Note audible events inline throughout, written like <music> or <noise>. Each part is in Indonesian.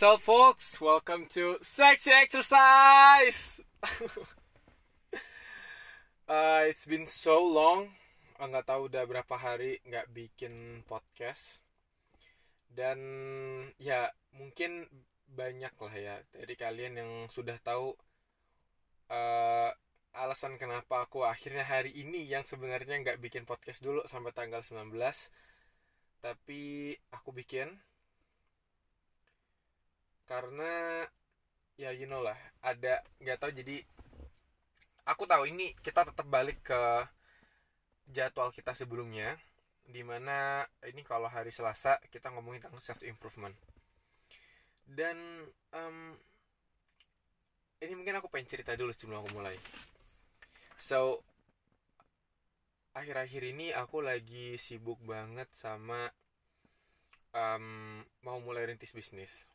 So folks, welcome to Sexy Exercise. <laughs> uh, it's been so long, nggak tahu udah berapa hari nggak bikin podcast. Dan ya mungkin banyak lah ya dari kalian yang sudah tahu uh, alasan kenapa aku akhirnya hari ini yang sebenarnya nggak bikin podcast dulu sampai tanggal 19 tapi aku bikin karena ya you know lah ada nggak tahu jadi aku tahu ini kita tetap balik ke jadwal kita sebelumnya di mana ini kalau hari Selasa kita ngomongin tentang self improvement dan um, ini mungkin aku pengen cerita dulu sebelum aku mulai. So akhir-akhir ini aku lagi sibuk banget sama um, mau mulai rintis bisnis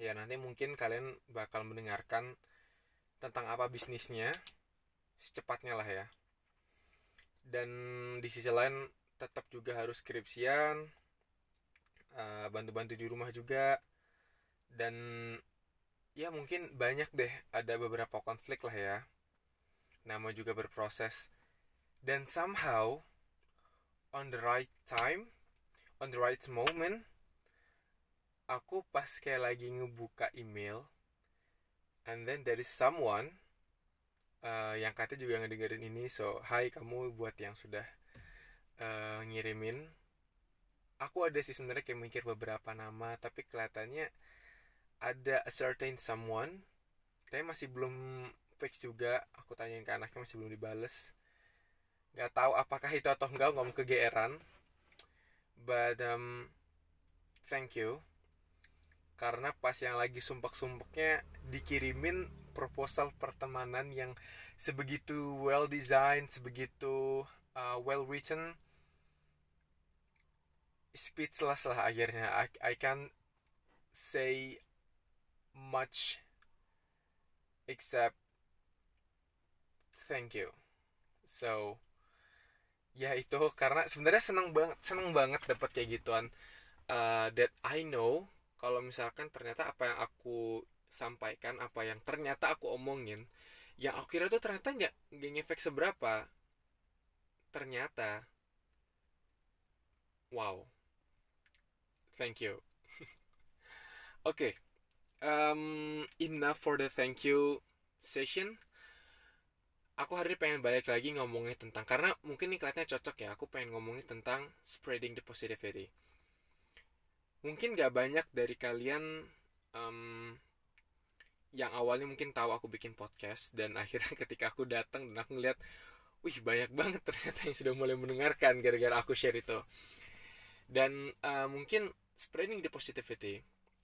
ya nanti mungkin kalian bakal mendengarkan tentang apa bisnisnya secepatnya lah ya. Dan di sisi lain tetap juga harus skripsian bantu bantu-bantu di rumah juga. Dan ya mungkin banyak deh ada beberapa konflik lah ya. Nama juga berproses. Dan somehow on the right time on the right moment aku pas kayak lagi ngebuka email and then there is someone uh, yang katanya juga ngedengerin ini so hai kamu buat yang sudah uh, ngirimin. Aku ada sih sebenarnya kayak mikir beberapa nama tapi kelihatannya ada a certain someone tapi masih belum fix juga. Aku tanyain ke anaknya masih belum dibales. Nggak tahu apakah itu atau enggak ngomong kegeeran. But um, thank you karena pas yang lagi sumpek-sumpeknya dikirimin proposal pertemanan yang sebegitu well designed, sebegitu uh, well written, speechless lah akhirnya. I, I can say much except thank you. So ya itu karena sebenarnya seneng banget seneng banget dapat kayak gituan uh, that I know kalau misalkan ternyata apa yang aku sampaikan apa yang ternyata aku omongin yang aku kira tuh ternyata nggak nggak ngefek seberapa. Ternyata wow. Thank you. <laughs> Oke okay. um, enough for the thank you session. Aku hari ini pengen balik lagi ngomongnya tentang karena mungkin ini kelihatannya cocok ya aku pengen ngomongin tentang spreading the positivity mungkin gak banyak dari kalian um, yang awalnya mungkin tahu aku bikin podcast dan <laughs> akhirnya ketika aku datang dan aku ngeliat wih banyak banget ternyata yang sudah mulai mendengarkan gara-gara aku share itu. Dan uh, mungkin spreading the positivity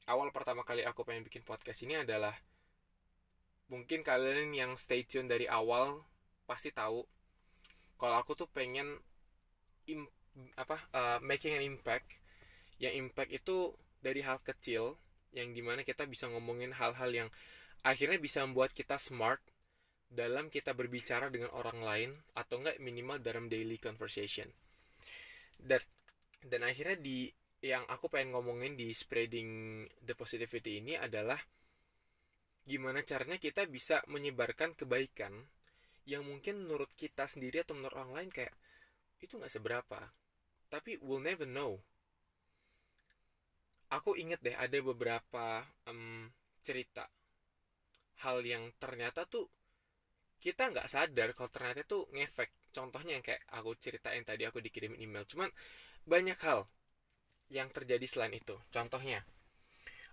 awal pertama kali aku pengen bikin podcast ini adalah mungkin kalian yang stay tune dari awal pasti tahu kalau aku tuh pengen apa uh, making an impact yang impact itu dari hal kecil yang di mana kita bisa ngomongin hal-hal yang akhirnya bisa membuat kita smart dalam kita berbicara dengan orang lain atau enggak minimal dalam daily conversation. Dan dan akhirnya di yang aku pengen ngomongin di spreading the positivity ini adalah gimana caranya kita bisa menyebarkan kebaikan yang mungkin menurut kita sendiri atau menurut orang lain kayak itu nggak seberapa. Tapi we'll never know aku inget deh ada beberapa um, cerita. Hal yang ternyata tuh kita nggak sadar kalau ternyata tuh ngefek. Contohnya yang kayak aku ceritain tadi aku dikirim email. Cuman banyak hal yang terjadi selain itu. Contohnya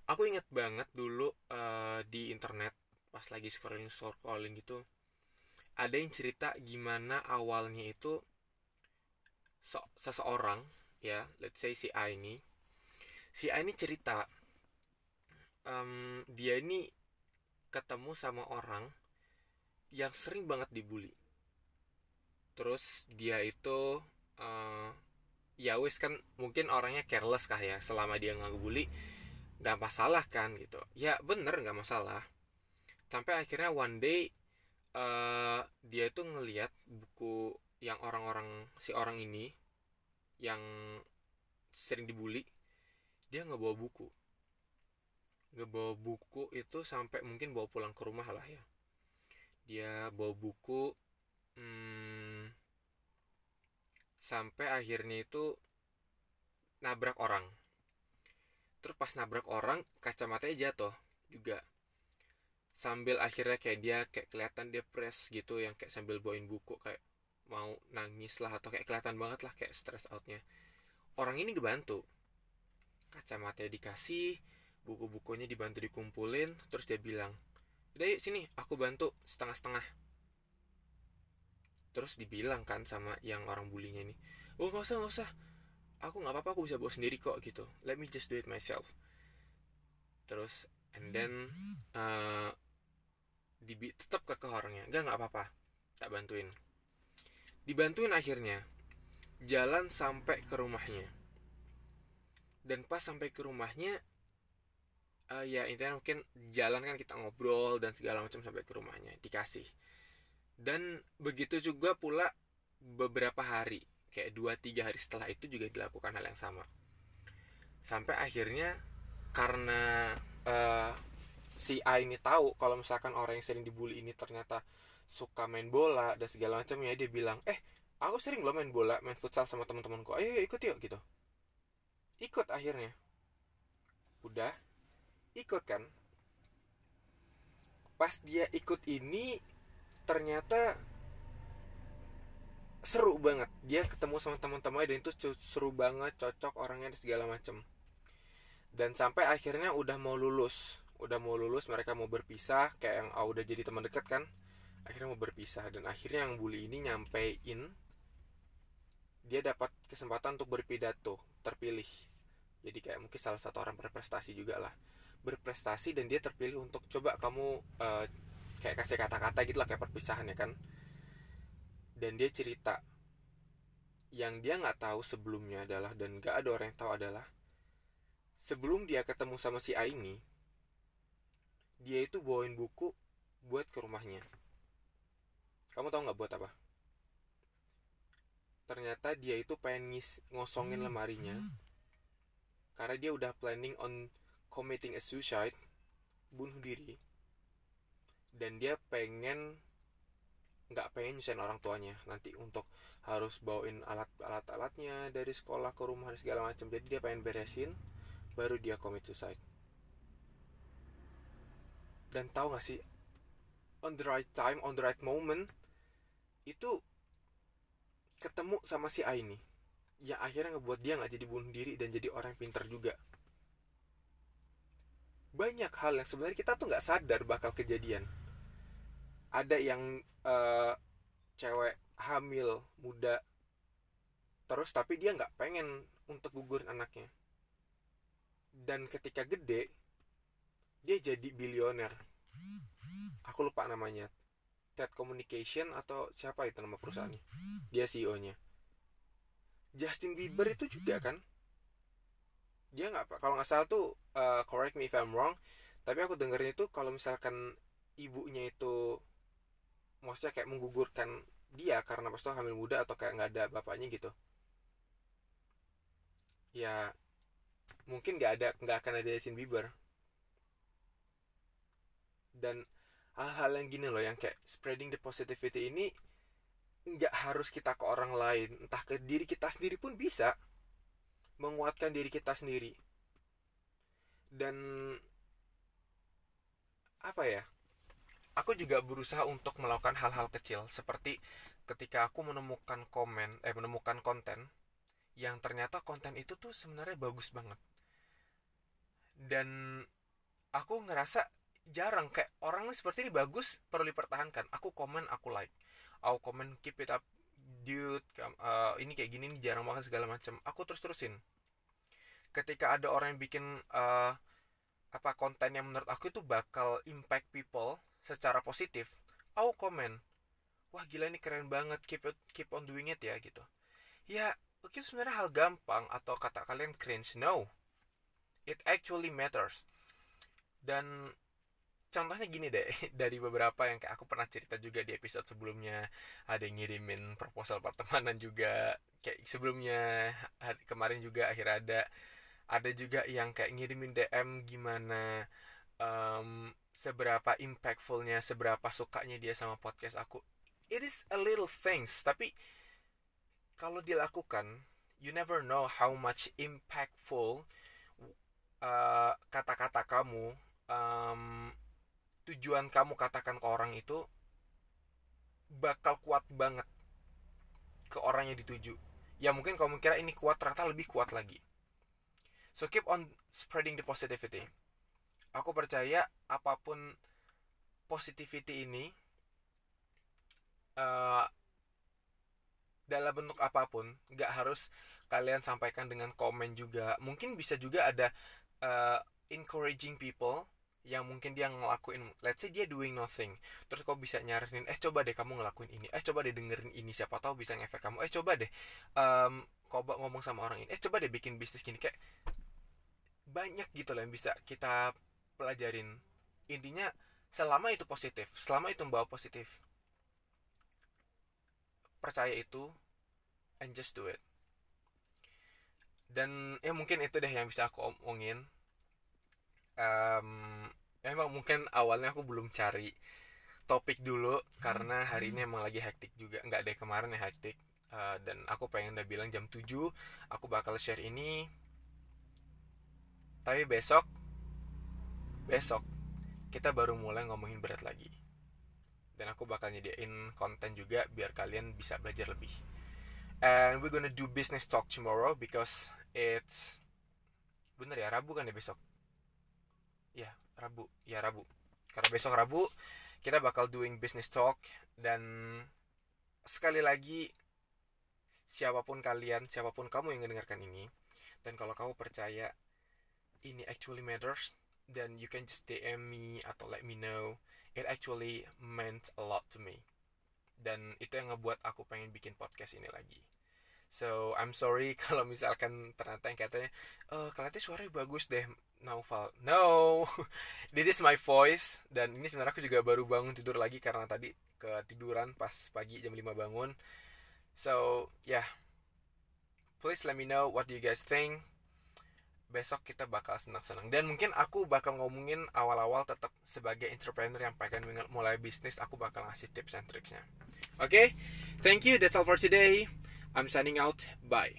aku inget banget dulu uh, di internet pas lagi scrolling scrolling gitu ada yang cerita gimana awalnya itu so, seseorang ya let's say si A ini si A ini cerita um, dia ini ketemu sama orang yang sering banget dibully. Terus dia itu uh, ya wis kan mungkin orangnya careless kah ya selama dia nggak bully nggak masalah kan gitu. Ya bener nggak masalah. Sampai akhirnya one day uh, dia itu ngeliat buku yang orang-orang si orang ini yang sering dibully dia nggak bawa buku. Ngebawa buku itu sampai mungkin bawa pulang ke rumah lah ya. Dia bawa buku hmm, sampai akhirnya itu nabrak orang. Terus pas nabrak orang kacamatanya jatuh juga. Sambil akhirnya kayak dia kayak kelihatan depres gitu yang kayak sambil bawain buku kayak mau nangis lah atau kayak kelihatan banget lah kayak stress outnya. Orang ini ngebantu kacamatanya dikasih buku-bukunya dibantu dikumpulin terus dia bilang udah yuk sini aku bantu setengah-setengah. Terus dibilang kan sama yang orang bulinya ini oh nggak usah nggak usah. Aku nggak apa-apa aku bisa bawa sendiri kok gitu. Let me just do it myself. Terus and then uh, dibi tetap ke orangnya. Nggak nggak apa-apa tak bantuin. Dibantuin akhirnya jalan sampai ke rumahnya dan pas sampai ke rumahnya uh, ya intinya mungkin jalan kan kita ngobrol dan segala macam sampai ke rumahnya dikasih. Dan begitu juga pula beberapa hari kayak dua tiga hari setelah itu juga dilakukan hal yang sama. Sampai akhirnya karena uh, si A ini tahu kalau misalkan orang yang sering dibully ini ternyata suka main bola dan segala macam ya dia bilang eh aku sering lo main bola main futsal sama teman-temanku. Ayo ikut yuk gitu ikut akhirnya. Udah. Ikut kan? Pas dia ikut ini ternyata seru banget. Dia ketemu sama teman-temannya dan itu seru banget cocok orangnya dan segala macem. Dan sampai akhirnya udah mau lulus. Udah mau lulus mereka mau berpisah kayak yang oh, udah jadi teman dekat kan? Akhirnya mau berpisah dan akhirnya yang bully ini nyampein dia dapat kesempatan untuk berpidato terpilih. Jadi kayak mungkin salah satu orang berprestasi juga lah. Berprestasi dan dia terpilih untuk coba kamu uh, kayak kasih kata-kata gitu lah kayak perpisahan ya kan? Dan dia cerita yang dia nggak tahu sebelumnya adalah dan nggak ada orang yang tahu adalah sebelum dia ketemu sama si A ini dia itu bawain buku buat ke rumahnya. Kamu tahu nggak buat apa ternyata dia itu pengen ngis ngosongin hmm. lemarinya. Karena dia udah planning on committing a suicide bunuh diri. Dan dia pengen nggak pengen nyusahin orang tuanya. Nanti untuk harus bawain alat alat alatnya dari sekolah ke rumah dan segala macam. Jadi dia pengen beresin baru dia commit suicide. Dan tahu gak sih on the right time on the right moment itu ketemu sama si A ini yang akhirnya ngebuat dia nggak jadi bunuh diri dan jadi orang yang pinter juga. Banyak hal yang sebenarnya kita tuh nggak sadar bakal kejadian. Ada yang uh, cewek hamil muda terus tapi dia nggak pengen untuk gugurin anaknya. Dan ketika gede dia jadi bilioner aku lupa namanya TED Communication atau siapa itu nama perusahaannya? Dia CEO nya Justin Bieber itu juga kan? Dia nggak kalau nggak salah tuh uh, correct me if I'm wrong tapi aku dengerin itu kalau misalkan ibunya itu maksudnya kayak menggugurkan dia karena pas hamil muda atau kayak nggak ada bapaknya gitu. Ya mungkin nggak ada nggak akan ada Justin Bieber. Dan hal-hal yang gini loh yang kayak spreading the positivity ini nggak harus kita ke orang lain entah ke diri kita sendiri pun bisa menguatkan diri kita sendiri. Dan apa ya aku juga berusaha untuk melakukan hal-hal kecil seperti ketika aku menemukan komen eh menemukan konten yang ternyata konten itu tuh sebenarnya bagus banget. Dan aku ngerasa jarang. Kayak orang seperti ini bagus perlu dipertahankan. Aku komen aku like. Aku komen keep it up dude. Uh, ini kayak gini nih jarang banget segala macam. Aku terus terusin ketika ada orang yang bikin uh, apa konten yang menurut aku itu bakal impact people secara positif aku komen. Wah gila ini keren banget keep it, keep on doing it ya gitu. Ya itu sebenarnya hal gampang atau kata kalian cringe? No. It actually matters. Dan contohnya gini deh <laughs> dari beberapa yang kayak aku pernah cerita juga di episode sebelumnya ada yang ngirimin proposal pertemanan juga kayak sebelumnya hari, kemarin juga akhirnya ada ada juga yang kayak ngirimin DM gimana um, seberapa impactfulnya seberapa sukanya dia sama podcast aku. It is a little things tapi kalau dilakukan you never know how much impactful uh, kata-kata uh, kamu um, tujuan kamu katakan ke orang itu bakal kuat banget ke orang yang dituju. Ya mungkin kamu kira ini kuat ternyata lebih kuat lagi. So keep on spreading the positivity. Aku percaya apa pun positivity ini uh, dalam bentuk apa pun nggak harus kalian sampaikan dengan komen juga. Mungkin bisa juga ada uh, encouraging people yang mungkin dia ngelakuin let's say dia doing nothing terus kau bisa nyaranin eh coba deh kamu ngelakuin ini eh coba deh dengerin ini siapa tahu bisa ngefek kamu eh coba deh um, kau ngomong sama orang ini eh coba deh bikin bisnis gini kayak banyak gitu loh yang bisa kita pelajarin. Intinya selama itu positif selama itu membawa positif percaya itu and just do it. Dan ya mungkin itu deh yang bisa aku omongin um, emang mungkin awalnya aku belum cari topik dulu karena hari ini emang lagi hektik juga. Nggak deh kemarin ya hektik. Uh, dan aku pengen udah bilang jam 7 aku bakal share ini. Tapi besok besok kita baru mulai ngomongin berat lagi. Dan aku bakal nyediain konten juga biar kalian bisa belajar lebih. And we're gonna do business talk tomorrow because it's bener ya Rabu kan ya besok ya Rabu. Ya Rabu. Karena besok Rabu kita bakal doing business talk dan sekali lagi siapa pun kalian siapa pun kamu yang mendengarkan ini dan kalau kamu percaya ini actually matters then you can just DM me atau let me know. It actually meant a lot to me. Dan itu yang ngebuat aku pengen bikin podcast ini lagi So I'm sorry <laughs> kalau misalkan ternyata yang katanya, oh, kalian suaranya bagus deh, Naufal. No, <laughs> this is my voice dan ini sebenarnya aku juga baru bangun tidur lagi karena tadi ketiduran pas pagi jam 5 bangun. So yeah, please let me know what you guys think. Besok kita bakal senang-senang dan mungkin aku bakal ngomongin awal-awal tetap sebagai entrepreneur yang pengen mulai bisnis aku bakal ngasih tips and tricksnya. Oke, okay? thank you. That's all for today. I'm signing out. Bye.